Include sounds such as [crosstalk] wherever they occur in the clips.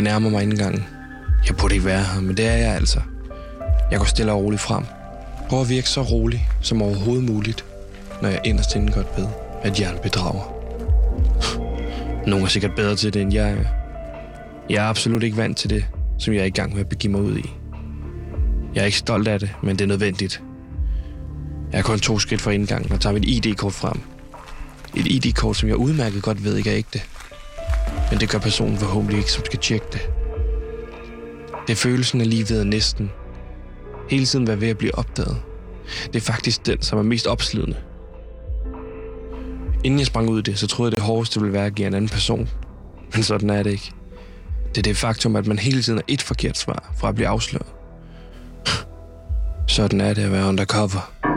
Jeg nærmer mig indgangen. Jeg burde ikke være her, men det er jeg altså. Jeg går stille og roligt frem. Prøver at virke så rolig som overhovedet muligt, når jeg inderst inden godt ved, at jeg bedrager. Nogle er sikkert bedre til det, end jeg er. Jeg er absolut ikke vant til det, som jeg er i gang med at begive mig ud i. Jeg er ikke stolt af det, men det er nødvendigt. Jeg er kun to skridt fra indgangen og tager mit ID-kort frem. Et ID-kort, som jeg udmærket godt ved ikke er ægte. Men det gør personen forhåbentlig ikke, som skal tjekke det. Det er følelsen af lige ved næsten. Hele tiden være ved at blive opdaget. Det er faktisk den, som er mest opslidende. Inden jeg sprang ud i det, så troede jeg, det hårdeste ville være at give en anden person. Men sådan er det ikke. Det er det faktum, at man hele tiden er et forkert svar fra at blive afsløret. Sådan er det at være undercover.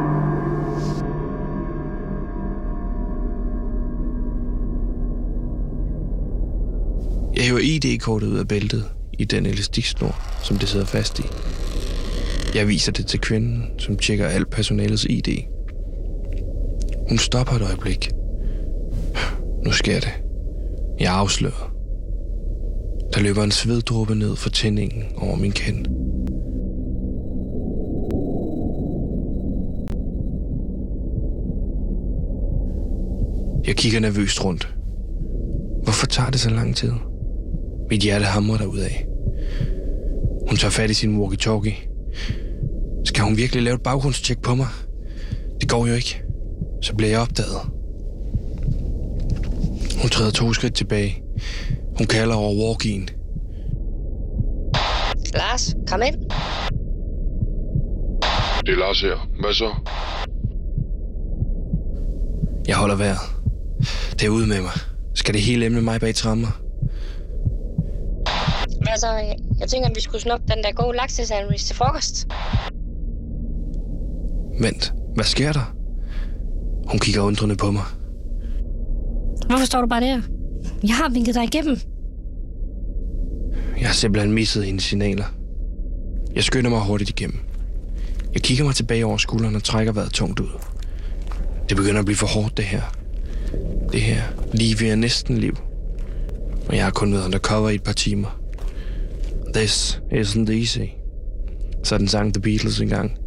Jeg hæver ID-kortet ud af bæltet i den elastiksnor, som det sidder fast i. Jeg viser det til kvinden, som tjekker alt personalets ID. Hun stopper et øjeblik. Nu sker det. Jeg afslører. Der løber en sveddråbe ned for tændingen over min kend. Jeg kigger nervøst rundt. Hvorfor tager det så lang tid? Mit hjerte hamrer af. Hun tager fat i sin walkie-talkie. Skal hun virkelig lave et baggrundstjek på mig? Det går jo ikke. Så bliver jeg opdaget. Hun træder to skridt tilbage. Hun kalder over walkien. Lars, kom ind. Det er Lars her. Hvad så? Jeg holder vejret. Det er ude med mig. Skal det hele emne mig bag trammer? Altså, jeg, tænker, at vi skulle snuppe den der gode laksesandwich til frokost. Vent, hvad sker der? Hun kigger undrende på mig. Hvorfor står du bare der? Jeg har vinket dig igennem. Jeg har simpelthen misset hendes signaler. Jeg skynder mig hurtigt igennem. Jeg kigger mig tilbage over skulderen og trækker vejret tungt ud. Det begynder at blive for hårdt, det her. Det her liv er næsten liv. Og jeg har kun været undercover i et par timer. This isn't easy. Sådan sang The Beatles engang.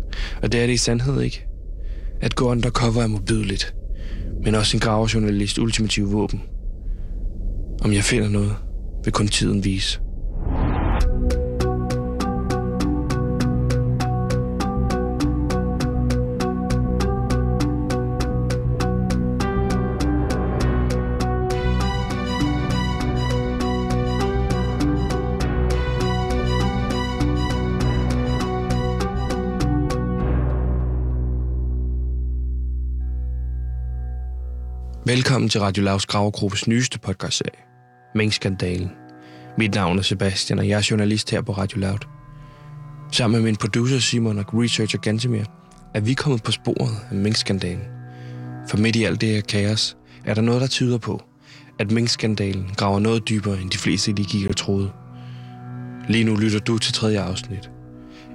Og det er det i sandhed ikke. At gå undercover er modbydeligt. Men også en gravejournalist ultimative våben. Om jeg finder noget, vil kun tiden vise. Velkommen til Radio Lavs Gravegruppes nyeste podcastserie, Mink-skandalen. Mit navn er Sebastian, og jeg er journalist her på Radio Loud. Sammen med min producer Simon og researcher Gantemir er vi kommet på sporet af Mink-skandalen. For midt i alt det her kaos er der noget, der tyder på, at Mink-skandalen graver noget dybere, end de fleste de gik og troede. Lige nu lytter du til tredje afsnit.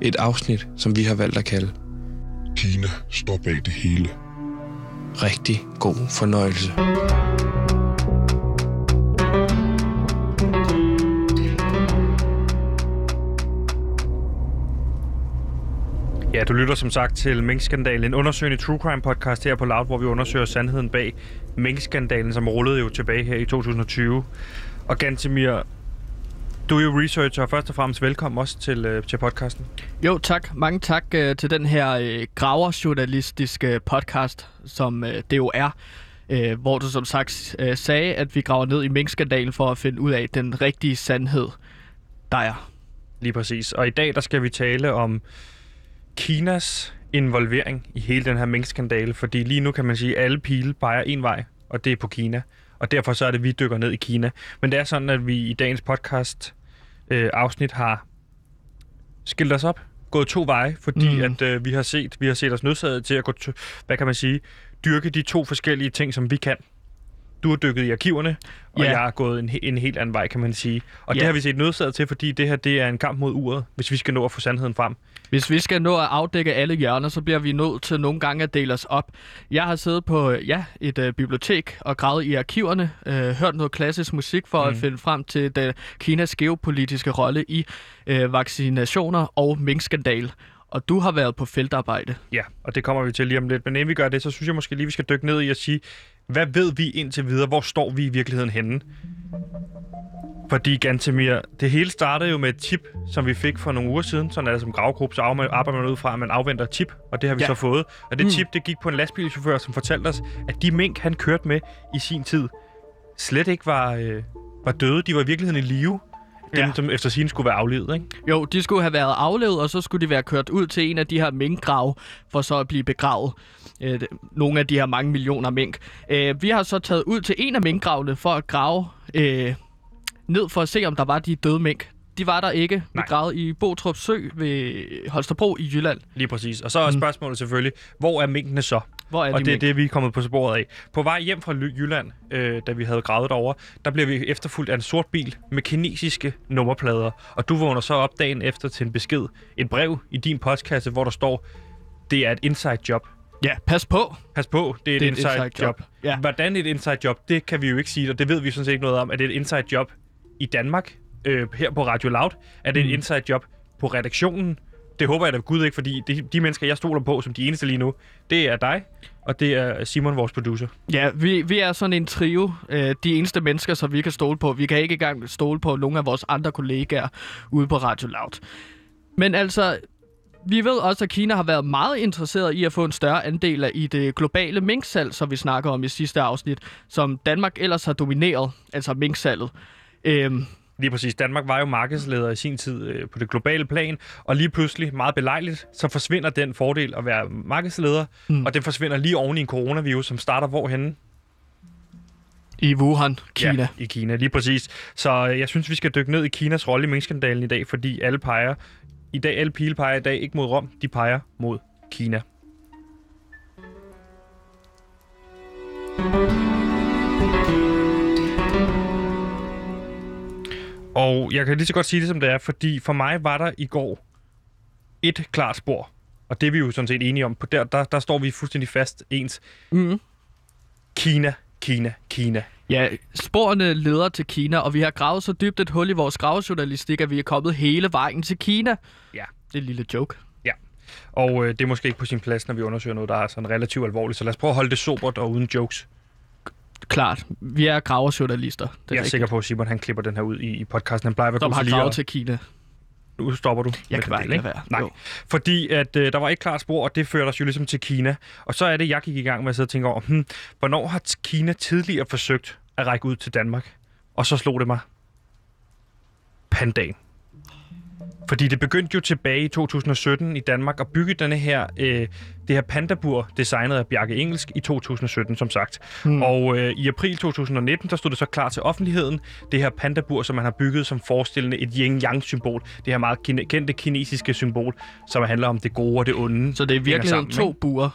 Et afsnit, som vi har valgt at kalde Kina står bag det hele rigtig god fornøjelse. Ja, du lytter som sagt til Minkskandalen, en undersøgende true crime podcast her på Loud, hvor vi undersøger sandheden bag Minkskandalen, som rullede jo tilbage her i 2020. Og Gantemir, du er jo researcher, og først og fremmest velkommen også til, øh, til podcasten. Jo, tak. Mange tak øh, til den her øh, graverjournalistiske podcast, som øh, det jo er. Øh, hvor du som sagt øh, sagde, at vi graver ned i minkskandalen for at finde ud af den rigtige sandhed, der er. Lige præcis. Og i dag der skal vi tale om Kinas involvering i hele den her minkskandale, fordi lige nu kan man sige, at alle pile peger en vej, og det er på Kina. Og derfor så er det, vi dykker ned i Kina. Men det er sådan, at vi i dagens podcast øh, afsnit har skilt os op, gået to veje, fordi mm. at øh, vi har set vi har set os nødsaget til at gå, t- hvad kan man sige, dyrke de to forskellige ting, som vi kan. Du har dykket i arkiverne, og yeah. jeg har gået en, en helt anden vej, kan man sige. Og yeah. det har vi set nødsaget til, fordi det her det er en kamp mod uret, hvis vi skal nå at få sandheden frem. Hvis vi skal nå at afdække alle hjørner, så bliver vi nødt til nogle gange at dele os op. Jeg har siddet på ja, et øh, bibliotek og gravet i arkiverne, øh, hørt noget klassisk musik for mm. at finde frem til det, Kinas geopolitiske rolle i øh, vaccinationer og minkskandal. Og du har været på feltarbejde. Ja, og det kommer vi til lige om lidt. Men inden vi gør det, så synes jeg måske lige, vi skal dykke ned i at sige, hvad ved vi indtil videre? Hvor står vi i virkeligheden henne? Fordi Gantemir, det hele startede jo med et tip, som vi fik for nogle uger siden. Sådan er det som gravgruppe, så arbejder man ud fra, at man afventer tip, og det har vi ja. så fået. Og det mm. tip, det gik på en lastbilchauffør, som fortalte os, at de mink, han kørte med i sin tid, slet ikke var, øh, var døde. De var i virkeligheden i live. Dem, ja. som efter sin skulle være aflevet, ikke? Jo, de skulle have været aflevet, og så skulle de være kørt ud til en af de her minkgrav, for så at blive begravet. Øh, nogle af de her mange millioner mink. Øh, vi har så taget ud til en af minkgravene for at grave øh, ned for at se, om der var de døde mink. De var der ikke. Vi gravede i Botrup Sø ved Holstebro i Jylland. Lige præcis. Og så er mm. spørgsmålet selvfølgelig, hvor er minkene så? Hvor er de og det er det, vi er kommet på sporet af. På vej hjem fra Jylland, øh, da vi havde gravet derover, der blev vi efterfulgt af en sort bil med kinesiske nummerplader. Og du vågner så op dagen efter til en besked, et brev i din postkasse, hvor der står, det er et inside job. Ja, pas på. Pas på, det er et, Det er et inside, inside job. job. Ja. Hvordan et inside job, det kan vi jo ikke sige, og det ved vi sådan set ikke noget om. Er det et inside job i Danmark, øh, her på Radio Loud? Er det mm. et inside job på redaktionen? Det håber jeg da Gud ikke, fordi de, de mennesker, jeg stoler på som de eneste lige nu, det er dig, og det er Simon, vores producer. Ja, vi, vi er sådan en trio. Øh, de eneste mennesker, som vi kan stole på. Vi kan ikke engang stole på nogle af vores andre kollegaer ude på Radio Loud. Men altså, vi ved også, at Kina har været meget interesseret i at få en større andel af i det globale minksalg, som vi snakker om i sidste afsnit, som Danmark ellers har domineret, altså minksalget. Øhm, Lige præcis. Danmark var jo markedsleder i sin tid øh, på det globale plan, og lige pludselig, meget belejligt, så forsvinder den fordel at være markedsleder, mm. og den forsvinder lige oven i en coronavirus, som starter hvorhenne? I Wuhan, Kina. Ja, i Kina, lige præcis. Så øh, jeg synes, vi skal dykke ned i Kinas rolle i minkskandalen i dag, fordi alle peger, i dag, alle pile peger i dag ikke mod Rom, de peger mod Kina. Og jeg kan lige så godt sige det, som det er, fordi for mig var der i går et klart spor. Og det er vi jo sådan set enige om. På der, der, der står vi fuldstændig fast ens. Mm. Kina, Kina, Kina. Ja, sporene leder til Kina, og vi har gravet så dybt et hul i vores gravejournalistik, at vi er kommet hele vejen til Kina. Ja. Det er en lille joke. Ja. Og øh, det er måske ikke på sin plads, når vi undersøger noget, der er sådan relativt alvorligt. Så lad os prøve at holde det sobert og uden jokes. Klart, vi er gravejournalister. Det Jeg er rigtigt. sikker på, at Simon han klipper den her ud i, i podcasten. Han plejer at være Som god har til lige gravet til Kina. Nu stopper du. Jeg med kan bare del, ikke lade være. Nej, Jo. fordi at øh, der var et klart spor, og det førte os jo ligesom til Kina. Og så er det, jeg gik i gang med at sidde og tænke over, hmm, hvornår har Kina tidligere forsøgt at række ud til Danmark? Og så slog det mig. Pandagen. Fordi det begyndte jo tilbage i 2017 i Danmark at bygge denne her, øh, det her pandabur, designet af Bjarke Engelsk i 2017, som sagt. Hmm. Og øh, i april 2019, der stod det så klar til offentligheden, det her pandabur, som man har bygget som forestillende et yin-yang-symbol. Det her meget kine- kendte kinesiske symbol, som handler om det gode og det onde. Så det er sammen, to buer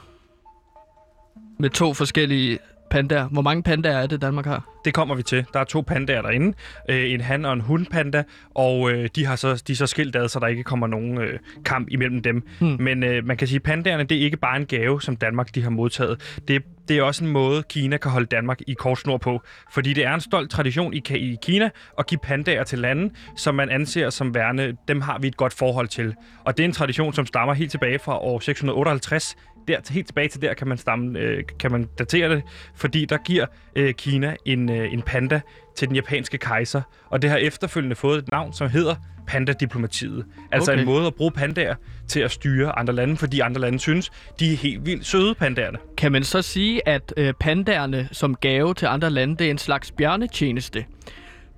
med to forskellige pandaer. Hvor mange pandaer er det, Danmark har? Det kommer vi til. Der er to pandaer derinde. Øh, en han og en hundpanda, og øh, de, har så, de er så skilt ad, så der ikke kommer nogen øh, kamp imellem dem. Hmm. Men øh, man kan sige, at pandaerne, det er ikke bare en gave, som Danmark de har modtaget. Det, det er også en måde, Kina kan holde Danmark i kort snor på. Fordi det er en stolt tradition i, i Kina at give pandaer til lande, som man anser som værende, dem har vi et godt forhold til. Og det er en tradition, som stammer helt tilbage fra år 658 der, helt tilbage til der kan man, stamme, øh, kan man datere det, fordi der giver øh, Kina en, øh, en panda til den japanske kejser, og det har efterfølgende fået et navn, som hedder pandadiplomatiet. Altså Okay. en måde at bruge pandaer til at styre andre lande, fordi andre lande synes, de er helt vildt søde, pandaerne. Kan man så sige, at øh, pandaerne som gave til andre lande, det er en slags bjørnetjeneste?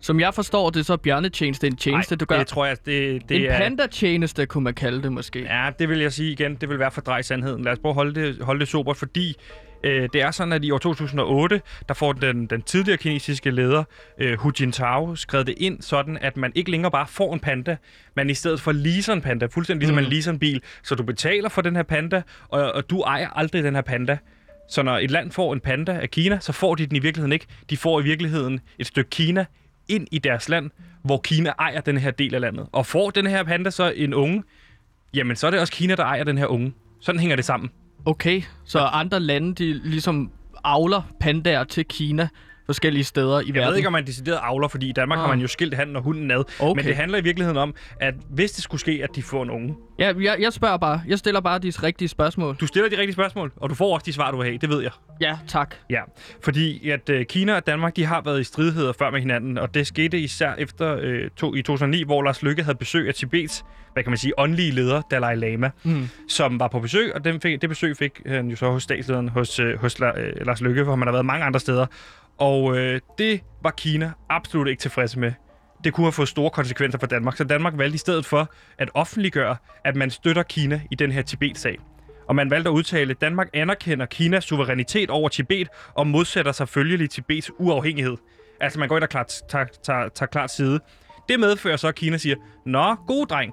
Som jeg forstår det, så er bjørnetjeneste en tjeneste, du gør. det tror jeg, det, det en er... pandatjeneste, kunne man kalde det måske. Ja, det vil jeg sige igen. Det vil være for drej sandheden. Lad os prøve at holde det, holde det sobert, fordi øh, det er sådan, at i år 2008, der får den, den tidligere kinesiske leder, øh, Hu Jintao, skrevet det ind sådan, at man ikke længere bare får en panda, men i stedet for leaser en panda, fuldstændig ligesom Mm. man leaser en bil. Så du betaler for den her panda, og, og du ejer aldrig den her panda. Så når et land får en panda af Kina, så får de den i virkeligheden ikke. De får i virkeligheden et stykke Kina ind i deres land, hvor Kina ejer den her del af landet. Og får den her panda så en unge, jamen så er det også Kina, der ejer den her unge. Sådan hænger det sammen. Okay, så andre lande, de ligesom avler pandaer til Kina forskellige steder i Jeg verden. ved ikke, om man decideret avler, fordi i Danmark Ah. har man jo skilt handen og hunden ad. Okay. Men det handler i virkeligheden om, at hvis det skulle ske, at de får en unge. Ja, jeg, jeg spørger bare. Jeg stiller bare de rigtige spørgsmål. Du stiller de rigtige spørgsmål, og du får også de svar, du vil have. Det ved jeg. Ja, tak. Ja, fordi at øh, Kina og Danmark, de har været i stridigheder før med hinanden, og det skete især efter øh, to, i 2009, hvor Lars Lykke havde besøg af Tibets, hvad kan man sige, åndelige leder, Dalai Lama, Mm. som var på besøg, og den fik, det besøg fik han jo så hos statslederen hos, øh, hos La, øh, Lars Lykke, hvor man har været mange andre steder. Og øh, det var Kina absolut ikke tilfredse med. Det kunne have fået store konsekvenser for Danmark, så Danmark valgte i stedet for at offentliggøre, at man støtter Kina i den her Tibet-sag. Og man valgte at udtale, at Danmark anerkender Kinas suverænitet over Tibet og modsætter sig følgelig Tibets uafhængighed. Altså man går ind og klart, tager, tager, tager klart side. Det medfører så, at Kina siger, Nå, god dreng.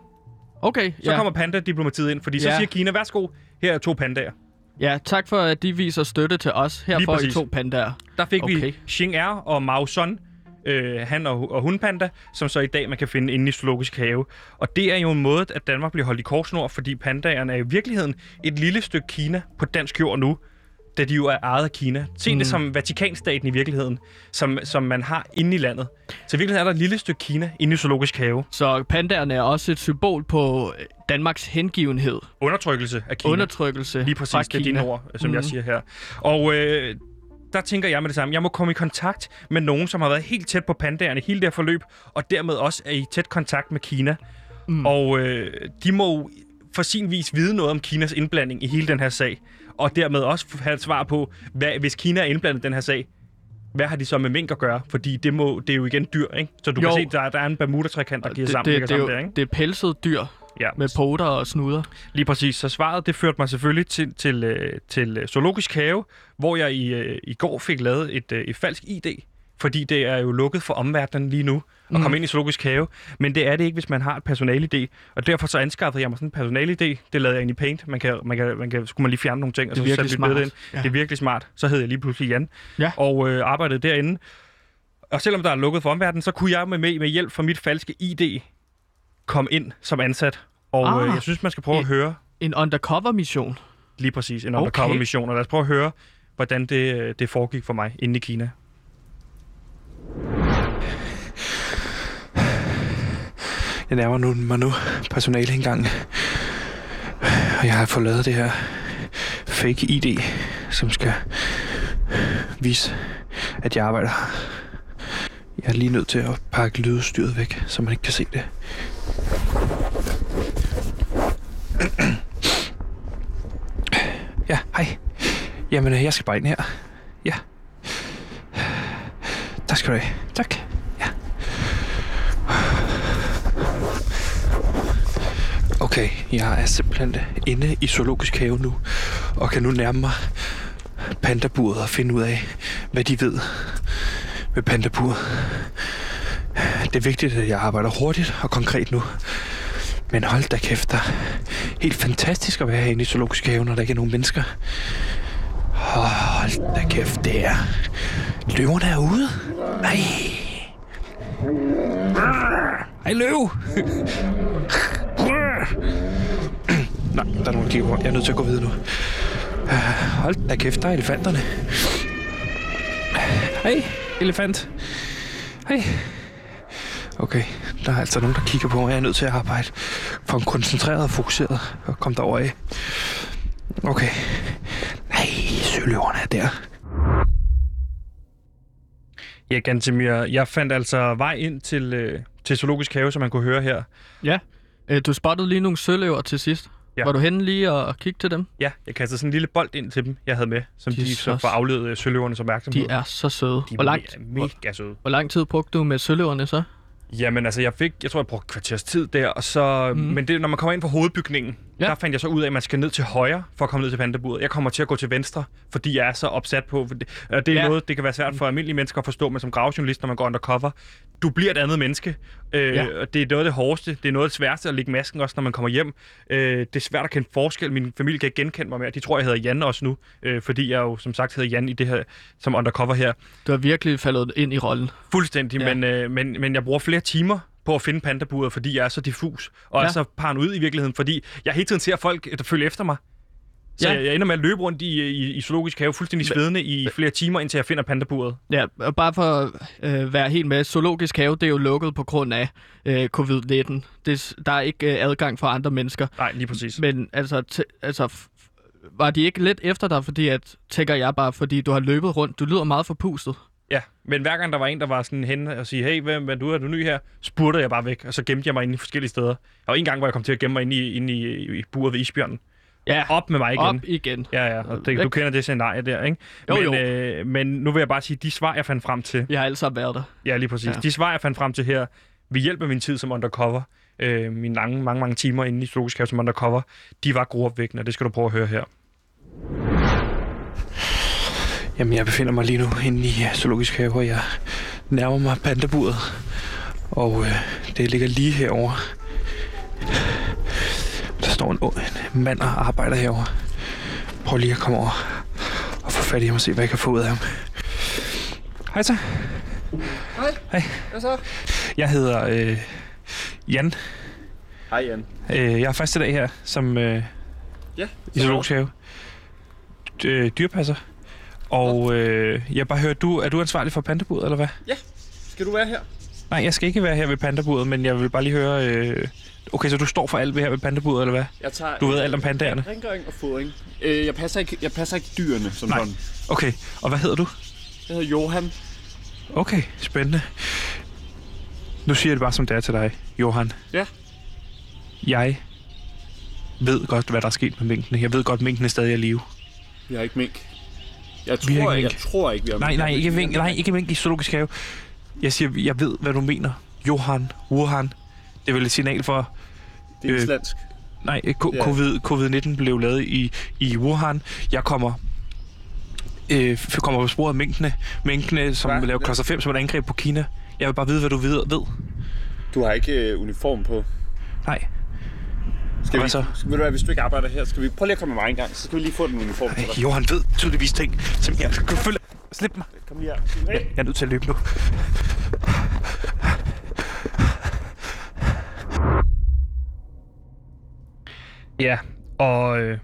Okay, Så ja. kommer panda-diplomatiet ind, fordi så Ja. siger Kina, værsgo, her er to pandaer. Ja, tak for, at de viser støtte til os. Her Lige får I præcis. to pandaer. Der fik okay. Okay. vi Xing Er og Mao Son, øh, han og, og hundpanda, som så i dag man kan finde inde i Zoologisk Have. Og det er jo en måde, at Danmark bliver holdt i korsnord, fordi pandaerne er i virkeligheden et lille stykke Kina på dansk jord nu, da de jo er ejet af Kina. Se mm. det som Vatikanstaten i virkeligheden, som, som man har inde i landet. Så i virkeligheden er der et lille stykke Kina inde i Zoologisk Have. Så pandaerne er også et symbol på øh, Danmarks hengivenhed. Undertrykkelse af Kina. Undertrykkelse Lige fra præcis, det er Kina. dine ord, som mm. jeg siger her. Og øh, der tænker jeg med det samme. Jeg må komme i kontakt med nogen, som har været helt tæt på pandaerne hele det her forløb, og dermed også er i tæt kontakt med Kina. Mm. Og øh, de må for sin vis vide noget om Kinas indblanding i hele den her sag, og dermed også have et svar på, hvad, hvis Kina er indblandet i den her sag, hvad har de så med mink at gøre? Fordi det, må, det er jo igen dyr, ikke? Så du Jo. kan se, der, der er en Bermuda-trekant, der giver det, sammen, det, det, er sammen jo, der, ikke? det er pelset dyr Ja. med poter og snuder. Lige præcis. Så svaret, det førte mig selvfølgelig til, til, øh, til øh, Zoologisk Have, hvor jeg i, øh, i går fik lavet et, et falsk ID. Fordi det er jo lukket for omverdenen lige nu at Mm. komme ind i Zoologisk Have. Men det er det ikke, hvis man har et personal-ID. Og derfor så anskaffede jeg mig sådan en personal-ID. Det lavede jeg ind i Paint. Man kan, man kan, man kan, skulle man lige fjerne nogle ting, og så satte vi billedet ind. Ja. Det er virkelig smart. Så hed jeg lige pludselig Jan. Ja. Og øh, arbejdede derinde. Og selvom der er lukket for omverdenen, så kunne jeg med, med, hjælp fra mit falske ID komme ind som ansat. Og Ah. øh, jeg synes, man skal prøve at Et- høre En undercover-mission. Lige præcis, en Okay. undercover-mission. Og lad os prøve at høre, hvordan det, øh, det foregik for mig inde i Kina. Jeg nærmer nu, mig nu personale engang. Og jeg har fået lavet det her fake ID, som skal vise, at jeg arbejder her. Jeg er lige nødt til at pakke lydstyret væk, så man ikke kan se det. [clears throat] Ja, hej. Jamen, øh, jeg skal bare ind her. Ja. Tak skal du have. Tak. Ja. Okay, jeg er simpelthen inde i Zoologisk Have nu, og kan nu nærme mig pandaburet og finde ud af, hvad de ved med pandaburet. Det er vigtigt, at jeg arbejder hurtigt og konkret nu. Men hold da kæft, der er helt fantastisk at være herinde i Zoologisk Have, når der ikke er nogen mennesker. Hold da kæft, det er... Løverne er ude. Nej. Hej, løv. [laughs] Nej, der er nogen, der kigger på. Jeg er nødt til at gå videre nu. Øh, Hold da kæft, der er elefanterne. Hej, elefant. Hej. Okay, der er altså nogen, der kigger på mig. Jeg er nødt til at arbejde for en koncentreret og fokuseret og komme derover af. Okay. Nej, søløverne er der. Ja, Gantemir, jeg fandt altså vej ind til, øh, til Zoologisk Have, som man kunne høre her. Ja. Øh, Du spottede lige nogle søløver til sidst. Ja. Var du henne lige og kigge til dem? Ja, jeg kastede sådan en lille bold ind til dem, jeg havde med, som de, De så så- får afledet øh, søløvernes opmærksomhed. De er så søde. de Hvor, langt, er mega søde. hvor lang tid brugte du med søløverne så? Jamen altså, jeg fik, jeg tror, jeg brugte kvarters tid der, og så, mm. Men det, når man kommer ind på hovedbygningen, Ja. der fandt jeg så ud af, at man skal ned til højre for at komme ned til pandaburet. Jeg kommer til at gå til venstre, fordi jeg er så opsat på, det, og det er Ja. noget, det kan være svært for almindelige mennesker at forstå, men som gravjournalist, når man går undercover, du bliver et andet menneske. Øh, Ja. og det er noget af det hårdeste, det er noget af det sværeste at lægge masken også, når man kommer hjem. Øh, det er svært at kende forskel. Min familie kan ikke genkende mig mere. De tror, jeg hedder Jan også nu, øh, fordi jeg jo som sagt hedder Jan i det her, som undercover her. Du har virkelig faldet ind i rollen. Fuldstændig, ja. men, øh, men, men jeg bruger flere timer på at finde pandaburet, fordi jeg er så diffus, og Ja. er så paranoid i virkeligheden, fordi jeg hele tiden ser folk, der følger efter mig. Så Ja. jeg, jeg ender med at løbe rundt i, i, i zoologisk have, fuldstændig svedende i flere timer, indtil jeg finder pandaburet. Ja, og bare for at øh, være helt med, Zoologisk Have, det er jo lukket på grund af øh, covid-19. Det, er der er ikke øh, adgang for andre mennesker. Nej, lige præcis. Men altså, t- altså var de ikke lidt efter dig, fordi at, tænker jeg bare, fordi du har løbet rundt. Du lyder meget forpustet. Ja, men hver gang der var en, der var sådan hen og sige, hey, hvem er du, er du ny her? Spurgte jeg bare væk, og så gemte jeg mig inde i forskellige steder. Og en gang, hvor jeg kom til at gemme mig inde i, inde i, i buret ved isbjørnen. Ja, Op med mig igen. op igen. Ja, ja, og det, du kender det scenarie der, ikke? Jo, men, jo. Øh, men nu vil jeg bare sige, de svar, jeg fandt frem til, Jeg har alle sammen været der. ja, lige præcis, ja. de svar, jeg fandt frem til her, ved hjælp af min tid som undercover, øh, mine lange, mange, mange timer inde i Zoologisk Have som undercover, de var gruopvækkende, og det skal du prøve at høre her. Jamen, jeg befinder mig lige nu inde i Zoologisk Have, og jeg nærmer mig pandaburet. Og øh, det ligger lige herover. Der står en, en mand og arbejder herover. Prøv lige at komme over og få fat i ham og se, hvad jeg kan få ud af ham. Hej så. Hej. Hej. Hvad så? Jeg hedder øh, Jan. Hej Jan. Øh, jeg er første dag her som øh, Ja. i Zoologisk Have. Øh, dyrpasser. Og øh, jeg bare hører, du, er du ansvarlig for pandaburet, eller hvad? Skal du være her? Nej, jeg skal ikke være her ved pandaburet, men jeg vil bare lige høre... Øh, okay, så du står for alt ved her ved pandaburet, eller hvad? Jeg tager Du ved alt om pandaerne. Rengøring og fodring. Øh, jeg, passer ikke, jeg passer ikke dyrene som Nej. sådan. Okay, og hvad hedder du? Jeg hedder Johan. Okay, spændende. Nu siger jeg det bare som det er til dig, Johan. Ja. Jeg ved godt, hvad der er sket med minkene. Jeg ved godt, at minkene er stadig er i live. Vi har ikke mink. Jeg tror, ikke jeg, tror ikke, vi har Nej, nej, ikke mink, nej, ikke mink i zoologisk have. Jeg siger, jeg ved, hvad du mener. Johan, Wuhan. Det er vel et signal for... Det er øh, islandsk. Nej, ko- Ja. covid, covid-19 blev lavet i, i Wuhan. Jeg kommer øh, kommer på sporet af minkene. Minkene, som Hvad? laver cluster 5 som et angreb på Kina. Jeg vil bare vide, hvad du ved. ved. Du har ikke øh, uniform på. Nej. Skal vi, så? Skal, ved du hvad, hvis du ikke arbejder her, skal vi prøve lige at komme med mig en gang, så skal vi lige få den uniform til Ej, dig. Johan ved tydeligvis ting, som jeg kan følge. Slip mig. Kom lige her. Hey. Jeg er nødt til at løbe nu. Ja, og øh,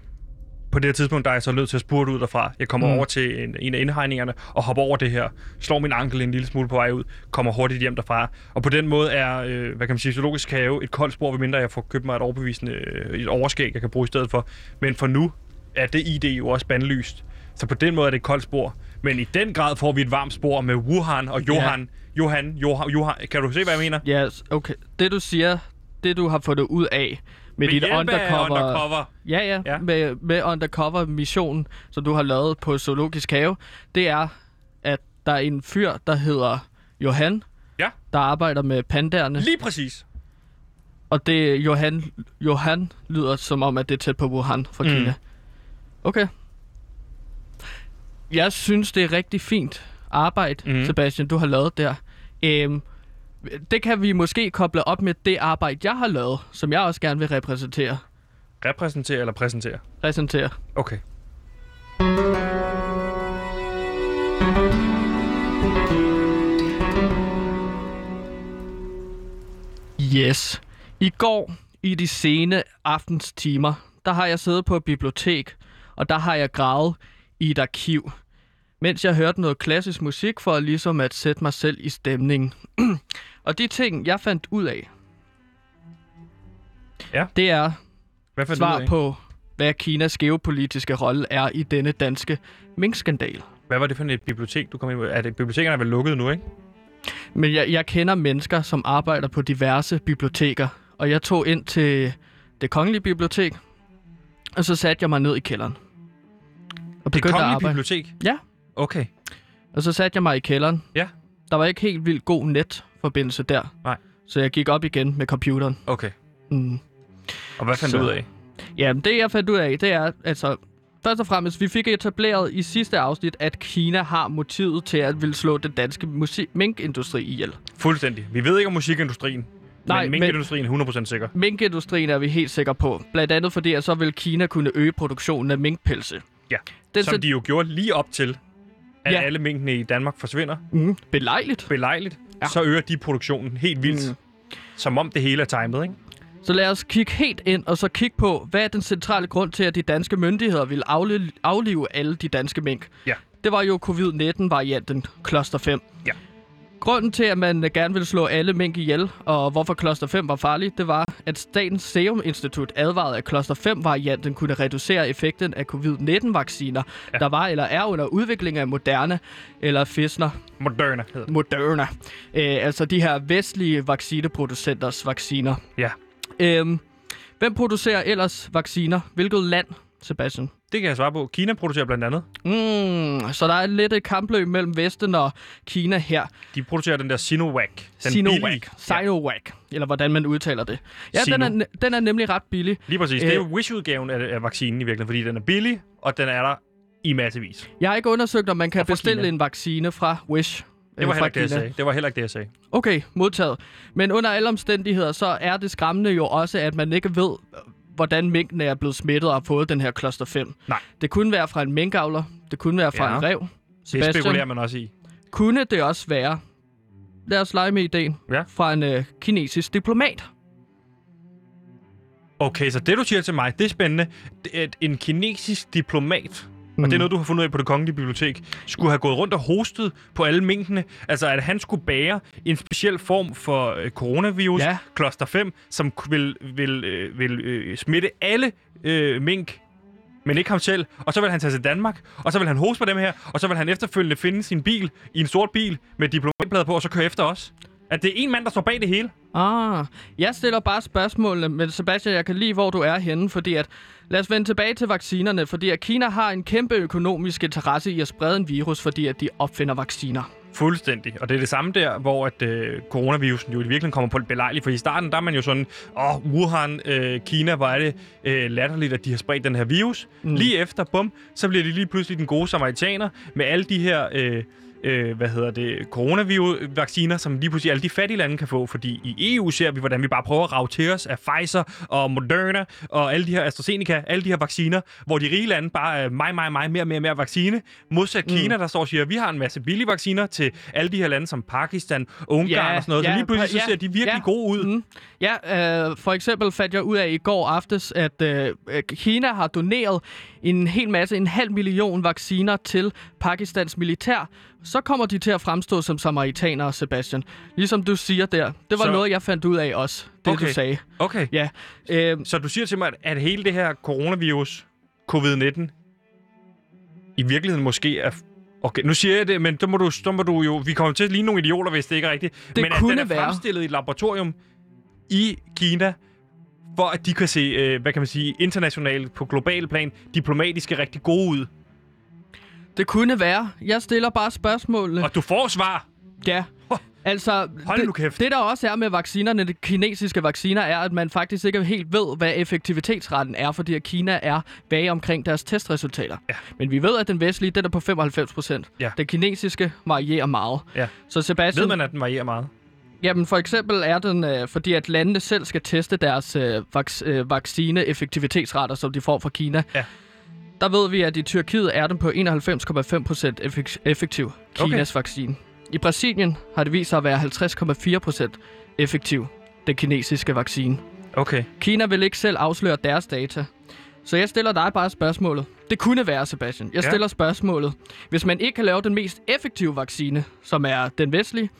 på det her tidspunkt, der er jeg så nødt til at spurte ud derfra. Jeg kommer Mm. over til en, en af indhegningerne og hopper over det her. Slår min ankel en lille smule på vej ud. Kommer hurtigt hjem derfra. Og på den måde er, øh, hvad kan man sige, zoologisk have et koldt spor, medmindre jeg får købt mig et overbevisende øh, et overskæg, jeg kan bruge i stedet for. Men for nu er det ID jo også bandlyst. Så på den måde er det et koldt spor. Men i den grad får vi et varmt spor med Wuhan og Johan. Ja. Johan, Johan, Johan. Kan du se, hvad jeg mener? Ja, yes, okay. Det du siger, det du har fundet ud af med, dit hjælp af undercover... undercover. Ja, ja, ja. Med, med undercover mission, som du har lavet på Zoologisk Have, det er, at der er en fyr, der hedder Johan, Ja. der arbejder med pandaerne. Lige præcis. Og det Johan, Johan lyder som om, at det er tæt på Wuhan fra Mm. Kina. Okay. Jeg synes, det er rigtig fint arbejde, mm. Sebastian, du har lavet der. Øhm, det kan vi måske koble op med det arbejde, jeg har lavet, som jeg også gerne vil repræsentere. Repræsentere eller præsentere? Præsentere. Okay. Yes. I går i de sene aftenstimer, der har jeg siddet på et bibliotek, og der har jeg gravet i et arkiv, mens jeg hørte noget klassisk musik for ligesom at sætte mig selv i stemningen. [clears throat] og de ting, jeg fandt ud af, Ja. det er Hvad fandt du ud svar af? på, hvad Kinas geopolitiske rolle er i denne danske minkskandal. Hvad var det for et bibliotek, du kom ind på? Er det, bibliotekerne er vel lukket nu, ikke? Men jeg, jeg kender mennesker, som arbejder på diverse biblioteker, og jeg tog ind til det kongelige bibliotek, og så satte jeg mig ned i kælderen. Og Det begyndte at kongelige arbejde. bibliotek? Ja. Okay. Og så satte jeg mig i kælderen. Ja. Der var ikke helt vildt god netforbindelse der. Nej. Så jeg gik op igen med computeren. Okay. Mm. Og hvad fandt Så- du ud af? Jamen, det jeg fandt ud af, det er, altså... Først og fremmest, vi fik etableret i sidste afsnit, at Kina har motivet til at ville slå den danske musik- minkindustri ihjel. Fuldstændig. Vi ved ikke om musikindustrien. Nej, men minkindustrien er 100% sikker. Minkindustrien er vi helt sikre på. Blandt andet fordi, at så vil Kina kunne øge produktionen af minkpelse. Ja. Den Som de jo gjorde lige op til, at Ja. alle minkene i Danmark forsvinder. Mm, belejligt. Belejligt. Ja. Så øger de produktionen helt vildt. Mm. som om det hele er timet, ikke? Så lad os kigge helt ind og så kigge på, hvad er den centrale grund til, at de danske myndigheder vil aflive, aflive alle de danske mink. Ja. Det var jo covid-19-varianten Cluster 5. Ja. Grunden til, at man gerne ville slå alle mink ihjel, og hvorfor Cluster 5 var farlig, det var, at Statens Serum Institut advarede, at Cluster 5-varianten kunne reducere effekten af covid-19-vacciner, ja. der var eller er under udvikling af Moderna eller Pfizer Moderna hedder det. Moderna. Øh, altså de her vestlige vaccineproducenters vacciner. Ja. Øhm, hvem producerer ellers vacciner? Hvilket land, Sebastian? Det kan jeg svare på. Kina producerer blandt andet. Mm, så der er lidt et kampløb mellem Vesten og Kina her. De producerer den der Sinovac. Den Sinovac. billige. Sinovac, eller hvordan man udtaler det. Ja, Sino. den er, den er nemlig ret billig. Lige præcis. Det er Øh. Wish-udgaven af, af vaccinen i virkeligheden, fordi den er billig, og den er der i massevis. Jeg har ikke undersøgt, om man kan bestille Kina. en vaccine fra Wish. Det var øh, heller ikke det, jeg sagde. Det var heller ikke det, jeg sagde. Okay, modtaget. Men under alle omstændigheder, så er det skræmmende jo også, at man ikke ved, hvordan minkene er blevet smittet og har fået den her cluster 5. Nej. Det kunne være fra en minkavler. Det kunne være fra Ja. en rev. Det spekulerer man også i. kunne det også være, lad os lege med ideen, Ja. fra en øh, kinesisk diplomat. Okay, så det du siger til mig, det er spændende. Det er, at en kinesisk diplomat, mm. og det er noget, du har fundet ud af på det kongelige bibliotek, skulle have gået rundt og hostet på alle minkene. Altså, at han skulle bære en speciel form for øh, coronavirus, Ja. kloster 5, som vil, vil, øh, vil øh, smitte alle øh, mink, men ikke ham selv. Og så vil han tage til Danmark, og så vil han hoste på dem her, og så vil han efterfølgende finde sin bil i en sort bil med diplomatblad på, og så køre efter os. At det er en mand, der står bag det hele. Ah, jeg stiller bare spørgsmålene, men Sebastian, jeg kan lide, hvor du er henne, fordi at, lad os vende tilbage til vaccinerne, fordi at Kina har en kæmpe økonomisk interesse i at sprede en virus, fordi at de opfinder vacciner. Fuldstændig. Og det er det samme der, hvor at, øh, coronavirusen jo i virkeligheden kommer på et belejligt. For i starten, der er man jo sådan, åh, Wuhan, øh, Kina, hvor er det øh, latterligt, at de har spredt den her virus. Mm. Lige efter, bum, så bliver de lige pludselig den gode samaritaner med alle de her... Øh, øh, hvad hedder det, coronavirus-vacciner, som lige pludselig alle de fattige lande kan få, fordi i EU ser vi, hvordan vi bare prøver at rave til os af Pfizer og Moderna og alle de her AstraZeneca, alle de her vacciner, hvor de rige lande bare er mig, mig, mig, mere, mere, mere vaccine, modsat mm. Kina, der står og siger, at vi har en masse billige vacciner til alle de her lande som Pakistan, Ungarn Ja, og sådan noget, så ja, lige pludselig så ja, ser de virkelig ja. gode ud. Mm. Ja, øh, for eksempel fandt jeg ud af i går aftes, at øh, øh, Kina har doneret en hel masse, en halv million vacciner til Pakistans militær. Så kommer de til at fremstå som samaritanere, Sebastian. Ligesom du siger der. Det var Så- noget, jeg fandt ud af også, det Okay. du sagde. Okay. Ja, øh, Så du siger til mig, at- at hele det her coronavirus, covid-19, i virkeligheden måske er... Okay, nu siger jeg det, men så må du, så må du jo... Vi kommer til at ligne nogle idioter, hvis det ikke er rigtigt. Det men at kunne den er være. fremstillet i et laboratorium i Kina, for at de kan se, øh, hvad kan man sige, internationalt på global plan, diplomatiske rigtig gode ud. det kunne være. Jeg stiller bare spørgsmålene. Og du får svar. Ja. Altså, Hold det, nu kæft. det der også er med vaccinerne, de kinesiske vacciner, er, at man faktisk ikke helt ved, hvad effektivitetsretten er, fordi at Kina er vage omkring deres testresultater. Ja. Men vi ved, at den vestlige, den er på 95 procent. Ja. Den kinesiske varierer meget. Ja. Så Sebastian, Ved man, at den varierer meget? Jamen for eksempel er den, øh, fordi at landene selv skal teste deres øh, vac- øh, vaccine-effektivitetsretter, som de får fra Kina. Ja. Der ved vi, at i Tyrkiet er den på 91,5 procent effek- effektiv, Kinas okay. vaccine. I Brasilien har det vist sig at være 50,4 procent effektiv, den kinesiske vaccine. Okay. Kina vil ikke selv afsløre deres data. Så jeg stiller dig bare spørgsmålet. Det kunne være, Sebastian. Jeg Ja. stiller spørgsmålet. Hvis man ikke kan lave den mest effektive vaccine, som er den vestlige,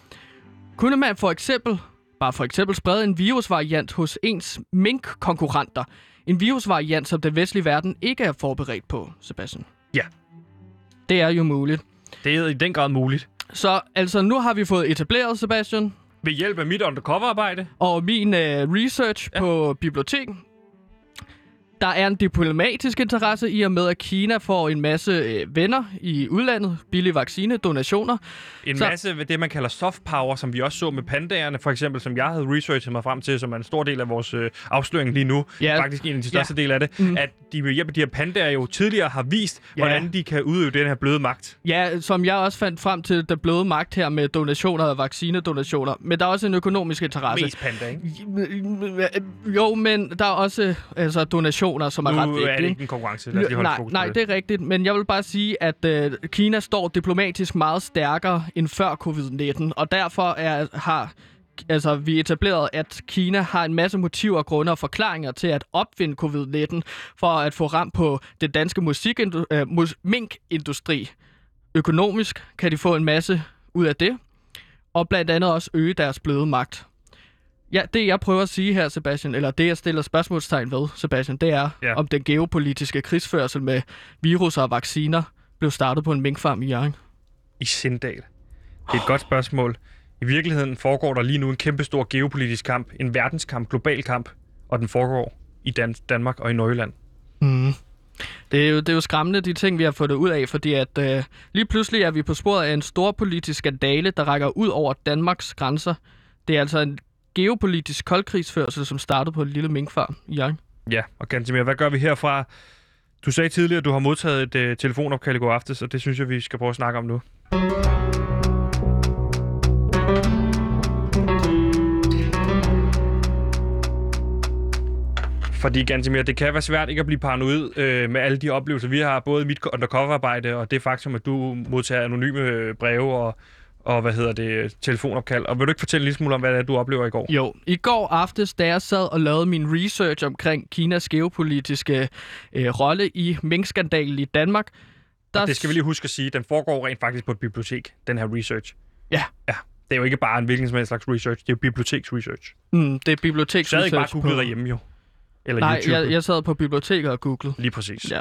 kunne man for eksempel, bare for eksempel sprede en virusvariant hos ens mink-konkurrenter. En virusvariant, som den vestlige verden ikke er forberedt på, Sebastian. Ja. Det er jo muligt. Det er i den grad muligt. Så altså, nu har vi fået etableret, Sebastian, Ved hjælp af mit undercover-arbejde. og min øh, research ja. på bibliotek. Der er en diplomatisk interesse i og med, at Kina får en masse øh, venner i udlandet, billige vaccine, donationer. En Så- masse af det, man kalder soft power, som vi også så med pandaerne, for eksempel, som jeg havde researchet mig frem til, som er en stor del af vores øh, afsløring lige nu. Ja. Faktisk en af de største ja. del af det. Mm. At de ved hjælp af de her pandaer jo tidligere har vist, Ja. hvordan de kan udøve den her bløde magt. Ja, som jeg også fandt frem til, der bløde magt her med donationer og vaccinedonationer. Men der er også en økonomisk interesse. Mest panda, ikke? Jo, men der er også altså, donationer, som er ret Nu vigtige. er det ikke en konkurrence. Lad os lige holde nej, fokus nej, det. det er rigtigt, men jeg vil bare sige, at øh, Kina står diplomatisk meget stærkere end før covid-19, og derfor er, har altså, vi etablerede, at Kina har en masse motiver, grunde og forklaringer til at opfinde covid-19 for at få ramt på det danske musikindu- øh, mus- minkindustri. Økonomisk kan de få en masse ud af det, og blandt andet også øge deres bløde magt. Ja, det jeg prøver at sige her, Sebastian, eller det jeg stiller spørgsmålstegn ved, Sebastian, det er, Ja. om den geopolitiske krigsførsel med virus og vacciner blev startet på en minkfarm i Jørgen. I Sindal? Det er et godt spørgsmål. I virkeligheden foregår der lige nu en kæmpe stor geopolitisk kamp, en verdenskamp, global kamp, og den foregår i Dan- Danmark og i Nordjylland. Mm. Det er, jo, det er jo skræmmende, de ting, vi har fået ud af, fordi at øh, lige pludselig er vi på sporet af en stor politisk skandale, der rækker ud over Danmarks grænser. Det er altså en geopolitisk koldkrigsførsel, som startede på en lille minkfarm i Jørgen. Ja, og Gantemir, hvad gør vi herfra? Du sagde tidligere, at du har modtaget et øh, telefonopkald i går aftes, og det synes jeg, vi skal prøve at snakke om nu. Fordi Gantemir, det kan være svært ikke at blive paranoid øh, med alle de oplevelser. Vi har både mit undercover-arbejde og det faktum, at du modtager anonyme øh, breve og, og hvad hedder det, telefonopkald. Og vil du ikke fortælle lidt smule om, hvad det er, du oplever i går? Jo, i går aftes, da jeg sad og lavede min research omkring Kinas geopolitiske øh, rolle i minkskandalen i Danmark, der Og det skal vi lige huske at sige, den foregår rent faktisk på et bibliotek, den her research. Ja. Ja, det er jo ikke bare en hvilken som helst slags research, det er jo biblioteksresearch. Mm, det er biblioteks Så havde ikke bare googlet derhjemme jo. Eller Nej, YouTube. jeg, jeg sad på biblioteket og googlede. Lige præcis. Ja.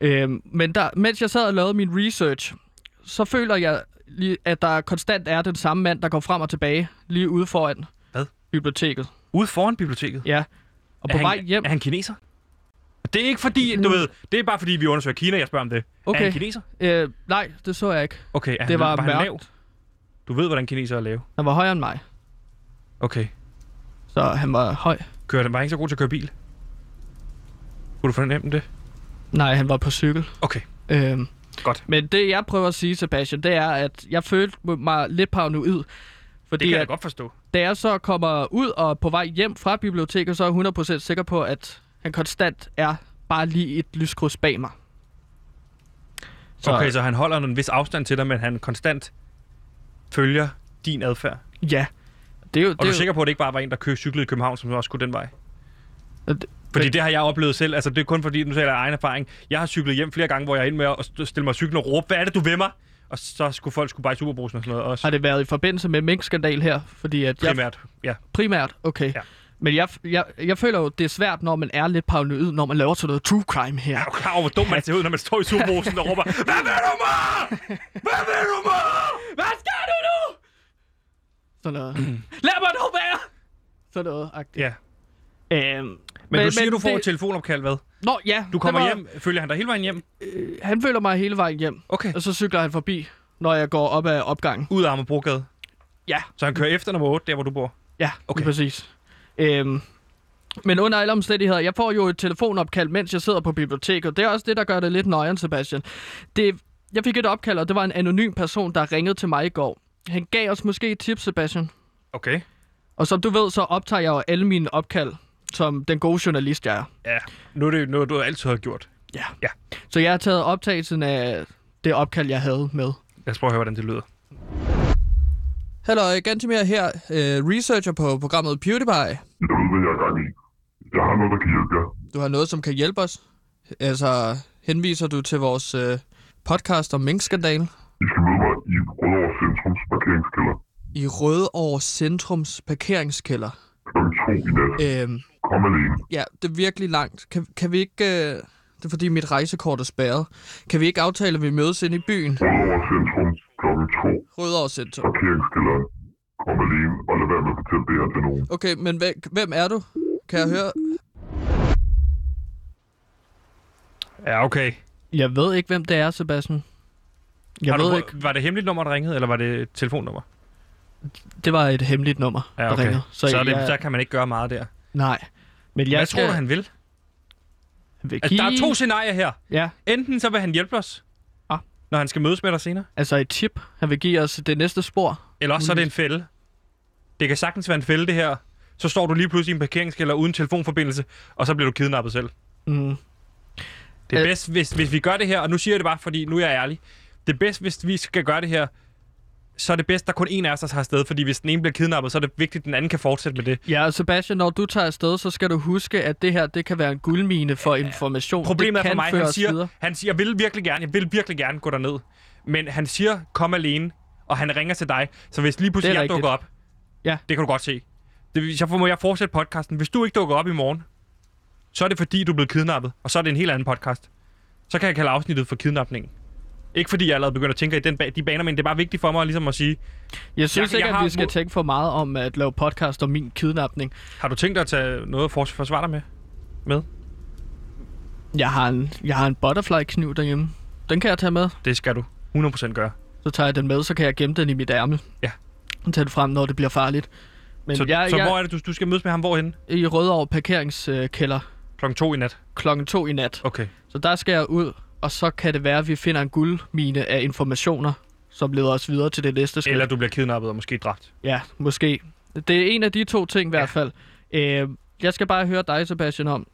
Øhm, men der, mens jeg sad og lavede min research, så føler jeg, lige, at der konstant er den samme mand, der går frem og tilbage lige ude foran Hvad? biblioteket. Ude foran biblioteket. Ja. Og er på han, vej hjem... Er han kineser? Det er ikke fordi, du ved, det er bare fordi, vi undersøger Kina, jeg spørger om det. Er Okay. han kineser? Øh, nej, det så jeg ikke. Okay, er han, Det var, var han lav? Du ved, hvordan kineser er lave. Han var højere end mig, Okay. så han var høj. Kører den bare ikke så god til at køre bil? Kunne du fornemme det? Nej, han var på cykel. Okay, Øhm, godt. men det, jeg prøver at sige, Sebastian, det er, at jeg følte mig lidt paranoid. Det Fordi kan jeg at, godt forstå. da jeg så kommer ud og på vej hjem fra biblioteket, så er jeg 100% sikker på, at han konstant er bare lige et lyskryds bag mig. Så... Okay, så han holder en vis afstand til dig, men han konstant følger din adfærd. Ja. Det er jo, Og det du er jo, sikker på, at det ikke bare var en, der kø- cyklede i København, som også skulle den vej? Det- Fordi det har jeg oplevet selv. Altså, det er kun fordi, nu taler jeg af egen erfaring. Jeg har cyklet hjem flere gange, hvor jeg er inde med at st- stille mig cyklen og råbe, hvad er det, du vil mig? Og så skulle folk skulle bare i superbrusen og sådan noget også. Har det været i forbindelse med minkskandal her? Fordi at jeg, Primært, ja. primært, okay. Ja. Men jeg, jeg, jeg føler jo, det er svært, når man er lidt paranoid, når man laver sådan noget true crime her. Er du klar over, hvor dum man ser ud, når man står i superbrusen og råber, hvad vil du mig? Hvad vil du mig? Hvad skal du nu? Sådan noget. [clears throat] Lad mig nu være! Sådan noget. agtigt. Ja. Øhm, Men, men du siger, du får det- et telefonopkald, hvad? Nå, ja. Du kommer var- hjem. Følger han dig hele vejen hjem? Øh, han følger mig hele vejen hjem, Okay. og så cykler han forbi, når jeg går op ad opgangen. Ud af Amagerbrogade. Ja, Så han kører efter nummer 8, der hvor du bor. ja, okay. præcis. Øhm, men under alle omstændigheder, jeg får jo et telefonopkald, mens jeg sidder på biblioteket. Det er også det, der gør det lidt nøjeren, Sebastian. Det, jeg fik et opkald, og det var en anonym person, der ringede til mig i går. Han gav os måske et tip, Sebastian. Okay. Og som du ved, så optager jeg jo alle mine opkald, som den gode journalist, jeg er. Ja, nu er det noget, du altid har gjort. Ja. Ja. Så jeg har taget optagelsen af det opkald, jeg havde med. Lad os prøve at høre, hvordan det lyder. Hallo, Gantimir her, øh, researcher på programmet PewDiePie. Jeg ved, hvad jeg er gang i. Jeg har noget, der kan hjælpe jer. Du har noget, som kan hjælpe os. Altså, henviser du til vores øh, podcast om minkskandalen I skal møde mig i Rødovre Centrums parkeringskælder i Rødovre Centrums parkeringskælder. Kl. 2 i nat. Øhm, Kom alene. ja, det er virkelig langt. Kan, kan vi ikke... Øh, det er fordi mit rejsekort er spærret. Kan vi ikke aftale, at vi mødes inde i byen? Rødovre Centrum kl. 2. Rødovre Centrum. Parkeringskælderen. Kom alene, og lad være med at fortælle det her til nogen. Okay, men hvem, hvem er du? Kan jeg høre? Ja, okay. Jeg ved ikke, hvem det er, Sebastian. Jeg Har du ved ikke. Var det hemmeligt nummer, der ringede, eller var det et telefonnummer? Det var et hemmeligt nummer, Ja, der okay. ringede. Så, så, er det, jeg, så kan man ikke gøre meget der. Nej. Men jeg Hvad skal, tror du, han vil? vil Altså, der er to scenarier her. Ja, Enten så vil han hjælpe os, Ah. når han skal mødes med dig senere, altså et tip. Han vil give os det næste spor. eller også så er det en fælde. Det kan sagtens være en fælde, det her. Så står du lige pludselig i en parkeringskælder uden telefonforbindelse, og så bliver du kidnappet selv. Mm. Det er Øh. bedst, hvis, hvis vi gør det her, og nu siger jeg det bare, fordi nu er jeg ærlig. Det er bedst, hvis vi skal gøre det her så er det bedst, at der er kun en af os, der tager afsted, fordi hvis den ene bliver kidnappet, så er det vigtigt, at den anden kan fortsætte med det. Ja, og Sebastian, når du tager afsted, så skal du huske, at det her, det kan være en guldmine for information. Problemet er for mig, han siger, videre. han siger, jeg vil virkelig gerne, jeg vil virkelig gerne gå derned. Men han siger, kom alene, og han ringer til dig. Så hvis lige pludselig jeg dukker op, Ja. det kan du godt se. Det, så må jeg fortsætte podcasten. Hvis du ikke dukker op i morgen, så er det fordi, du er blevet kidnappet, og så er det en helt anden podcast. Så kan jeg kalde afsnittet for kidnapningen. Ikke fordi jeg allerede begynder at tænke i den ba- de baner, men det er bare vigtigt for mig ligesom at sige, Jeg synes Jeg- ikke, jeg at vi skal tænke for meget om at lave podcast om min kidnapning. har du tænkt dig at tage noget at fors- forsvare dig med? med? Jeg har en, jeg har en butterfly-kniv derhjemme. Den kan jeg tage med. Det skal du 100% gøre. Så tager jeg den med, så kan jeg gemme den i mit ærmel. Ja. Og tage det frem, når det bliver farligt. Men så jeg, så jeg, hvor er det, du, du skal mødes med ham? Hvorhen? i Rødovre parkeringskælder Klokken to i nat. klokken to i nat. Okay. Så der skal jeg ud, og så kan det være, at vi finder en guldmine af informationer, som leder os videre til det næste skridt. Eller du bliver kidnappet og måske dræbt. Ja, måske. Det er en af de to ting i hvert fald. Øh, jeg skal bare høre dig, Sebastian, om...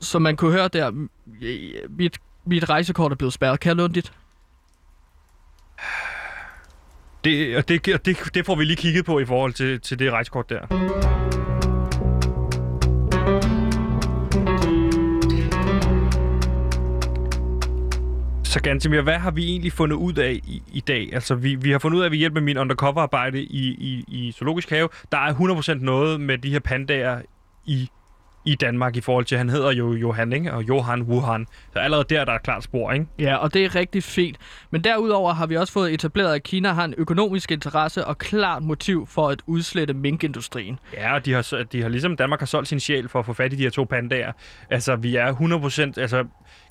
Som man kunne høre der, mit, mit rejsekort er blevet spærret. Kan jeg låne dit? Det, og det, det, det får vi lige kigget på i forhold til, til det rejsekort der. Så Gantemir, hvad har vi egentlig fundet ud af i, i dag? Altså, vi, vi har fundet ud af, at vi hjælper med min undercover-arbejde i, i, i Zoologisk Have. Der er 100% noget med de her pandaer i, i Danmark i forhold til, han hedder jo Johan, ikke? Og Johan Wuhan. Så allerede der, der er klart spor, ikke? Ja, og det er rigtig fint. Men derudover har vi også fået etableret, at Kina har en økonomisk interesse og klart motiv for at udslette minkindustrien. Ja, og de har, de har ligesom Danmark har solgt sin sjæl for at få fat i de her to pandaer. Altså, vi er 100%... Altså,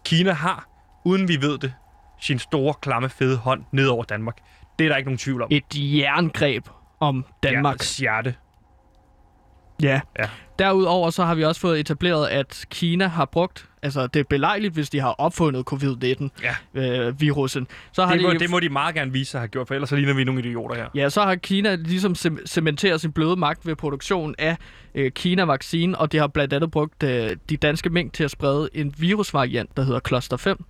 Kina har, uden vi ved det, sin store, klamme, fede hånd ned over Danmark. Det er der ikke nogen tvivl om. Et jerngreb om Danmark. Deres hjerte. Ja. Ja. Derudover så har vi også fået etableret, at Kina har brugt, altså det er belejligt, hvis de har opfundet covid-19-virusen. så har Det må, de, det må de meget gerne vise sig have gjort, for ellers så ligner vi nogle idioter her. Ja, så har Kina ligesom cem- cementeret sin bløde magt ved produktion af øh, Kina-vaccine, og de har blandt andet brugt øh, de danske mink til at sprede en virusvariant, der hedder Cluster 5.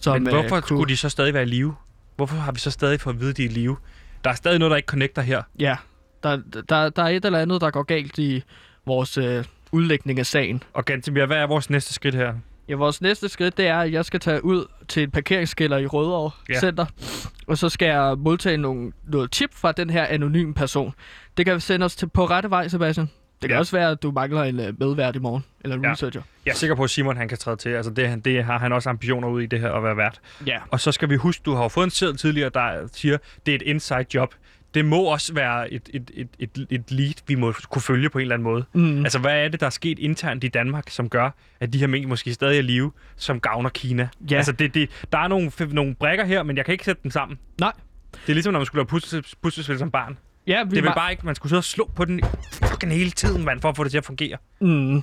Som, Men hvorfor øh, skulle de så stadig være i live? Hvorfor har vi så stadig fået at vide, at de er i live? Der er stadig noget, der ikke connecter her. Ja, der, der, der er et eller andet, der går galt i vores øh, udlægning af sagen. Og Gantemir, hvad er vores næste skridt her? Ja, vores næste skridt, det er, at jeg skal tage ud til en parkeringsskiller i Rødovre Ja. Center, og så skal jeg modtage nogle, noget tip fra den her anonyme person. Det kan sende os til på rette vej, Sebastian. Det kan Ja. også være, at du mangler en øh, medvært i morgen, eller en Ja. researcher. Jeg er sikker på, at Simon han kan træde til. Altså, det, det har han også ambitioner ud i det her at være vært. Ja. Og så skal vi huske, du har jo fået en seddel tidligere, der siger, det er et inside job. Det må også være et, et, et, et, et lead, vi må kunne følge på en eller anden måde. Mm. Altså, hvad er det, der er sket internt i Danmark, som gør, at de her mink måske stadig er live, som gavner Kina? Ja. Altså, det, det, der er nogle, nogle brækker her, men jeg kan ikke sætte dem sammen. Nej. Det er ligesom, når man skulle lave puslespil som barn. Ja, vi Det vel ma- bare ikke, man skulle sidde og slå på den fucking hele tiden, mand, for at få det til at fungere. Mm.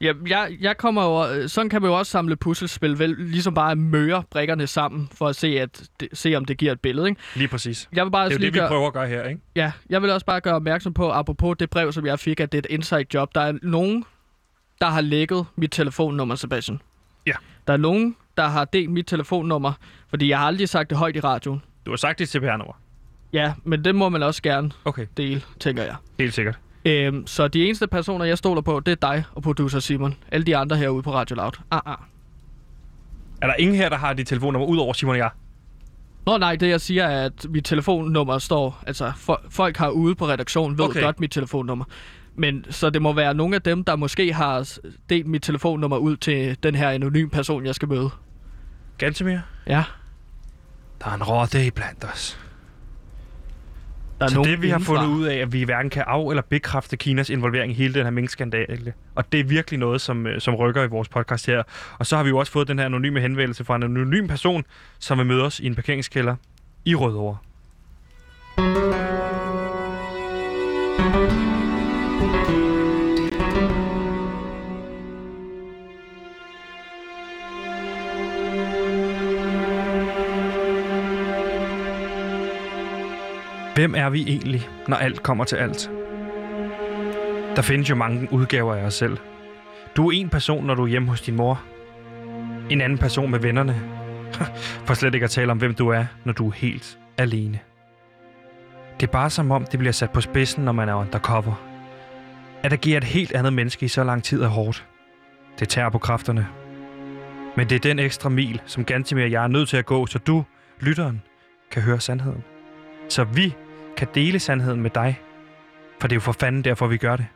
Ja, jeg, jeg kommer øh, sådan kan man jo også samle puslespil, vel, ligesom bare møre brikkerne sammen, for at se, at det, se om det giver et billede, ikke? Lige præcis. Jeg vil bare Det er jo det, vi gøre, prøver at gøre her, ikke? ja, jeg vil også bare gøre opmærksom på, apropos det brev, som jeg fik, at det er et inside job. Der er nogen, der har lækket mit telefonnummer, Sebastian. Ja. Der er nogen, der har delt mit telefonnummer, fordi jeg har aldrig sagt det højt i radioen. Du har sagt dit CPR-nummer. Ja, men det må man også gerne Okay, dele, tænker jeg. helt sikkert. Øhm, så de eneste personer, jeg stoler på, det er dig og producer Simon. Alle de andre herude på Radio Loud. Ah, ah. Er der ingen her, der har dit telefonnummer, ud over Simon og jeg? Nå nej, det jeg siger er, at mit telefonnummer står... Altså, for, folk har ude på redaktionen ved Okay. godt mit telefonnummer. Men så det må være nogle af dem, der måske har delt mit telefonnummer ud til den her anonyme person, jeg skal møde. Gantemir? Ja, Der er en i blandt os. Der er Så nogen det, vi har indenfra. fundet ud af, at vi hverken kan af- eller bekræfte Kinas involvering i hele den her minkskandale. Og det er virkelig noget, som, øh, som rykker i vores podcast her. Og så har vi jo også fået den her anonyme henvendelse fra en anonym person, som vil møde os i en parkeringskælder i Rødovre. Hvem er vi egentlig, når alt kommer til alt? Der findes jo mange udgaver af os selv. Du er en person, når du er hjemme hos din mor. En anden person med vennerne. [laughs] For slet ikke at tale om, hvem du er, når du er helt alene. Det er bare som om, det bliver sat på spidsen, når man er undercover. At agere et helt andet menneske i så lang tid er hårdt. Det tager på kræfterne. Men det er den ekstra mil, som Gantimir og jeg er nødt til at gå, så du, lytteren, kan høre sandheden. Så vi kan dele sandheden med dig. For det er jo for fanden derfor, vi gør det.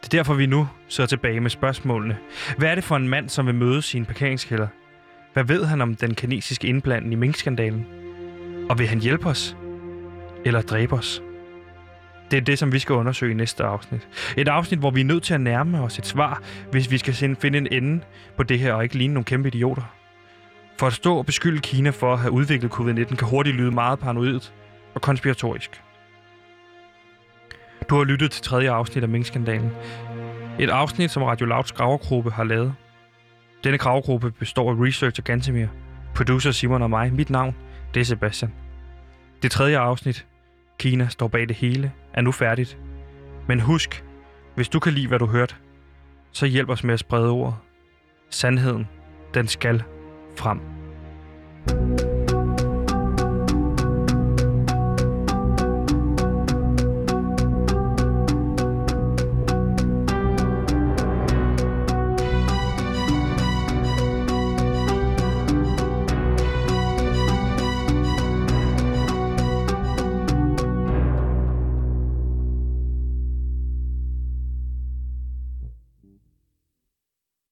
Det er derfor, vi nu sidder tilbage med spørgsmålene. Hvad er det for en mand, som vil møde sin parkeringskælder? Hvad ved han om den kinesiske indblanding i minkskandalen? Og vil han hjælpe os? Eller dræbe os? Det er det, som vi skal undersøge i næste afsnit. Et afsnit, hvor vi er nødt til at nærme os et svar, hvis vi skal finde en ende på det her og ikke ligne nogle kæmpe idioter. For at stå og beskylde Kina for at have udviklet covid-19 kan hurtigt lyde meget paranoidt og konspiratorisk. Du har lyttet til tredje afsnit af Minkskandalen. Et afsnit, som Radio Louds gravergruppe har lavet. Denne gravergruppe består af researcher Gantemir, producer Simon og mig. Mit navn, det er Sebastian. Det tredje afsnit, Kina står bag det hele, er nu færdigt. Men husk, hvis du kan lide, hvad du hørte, så hjælp os med at sprede ordet. Sandheden, den skal frem.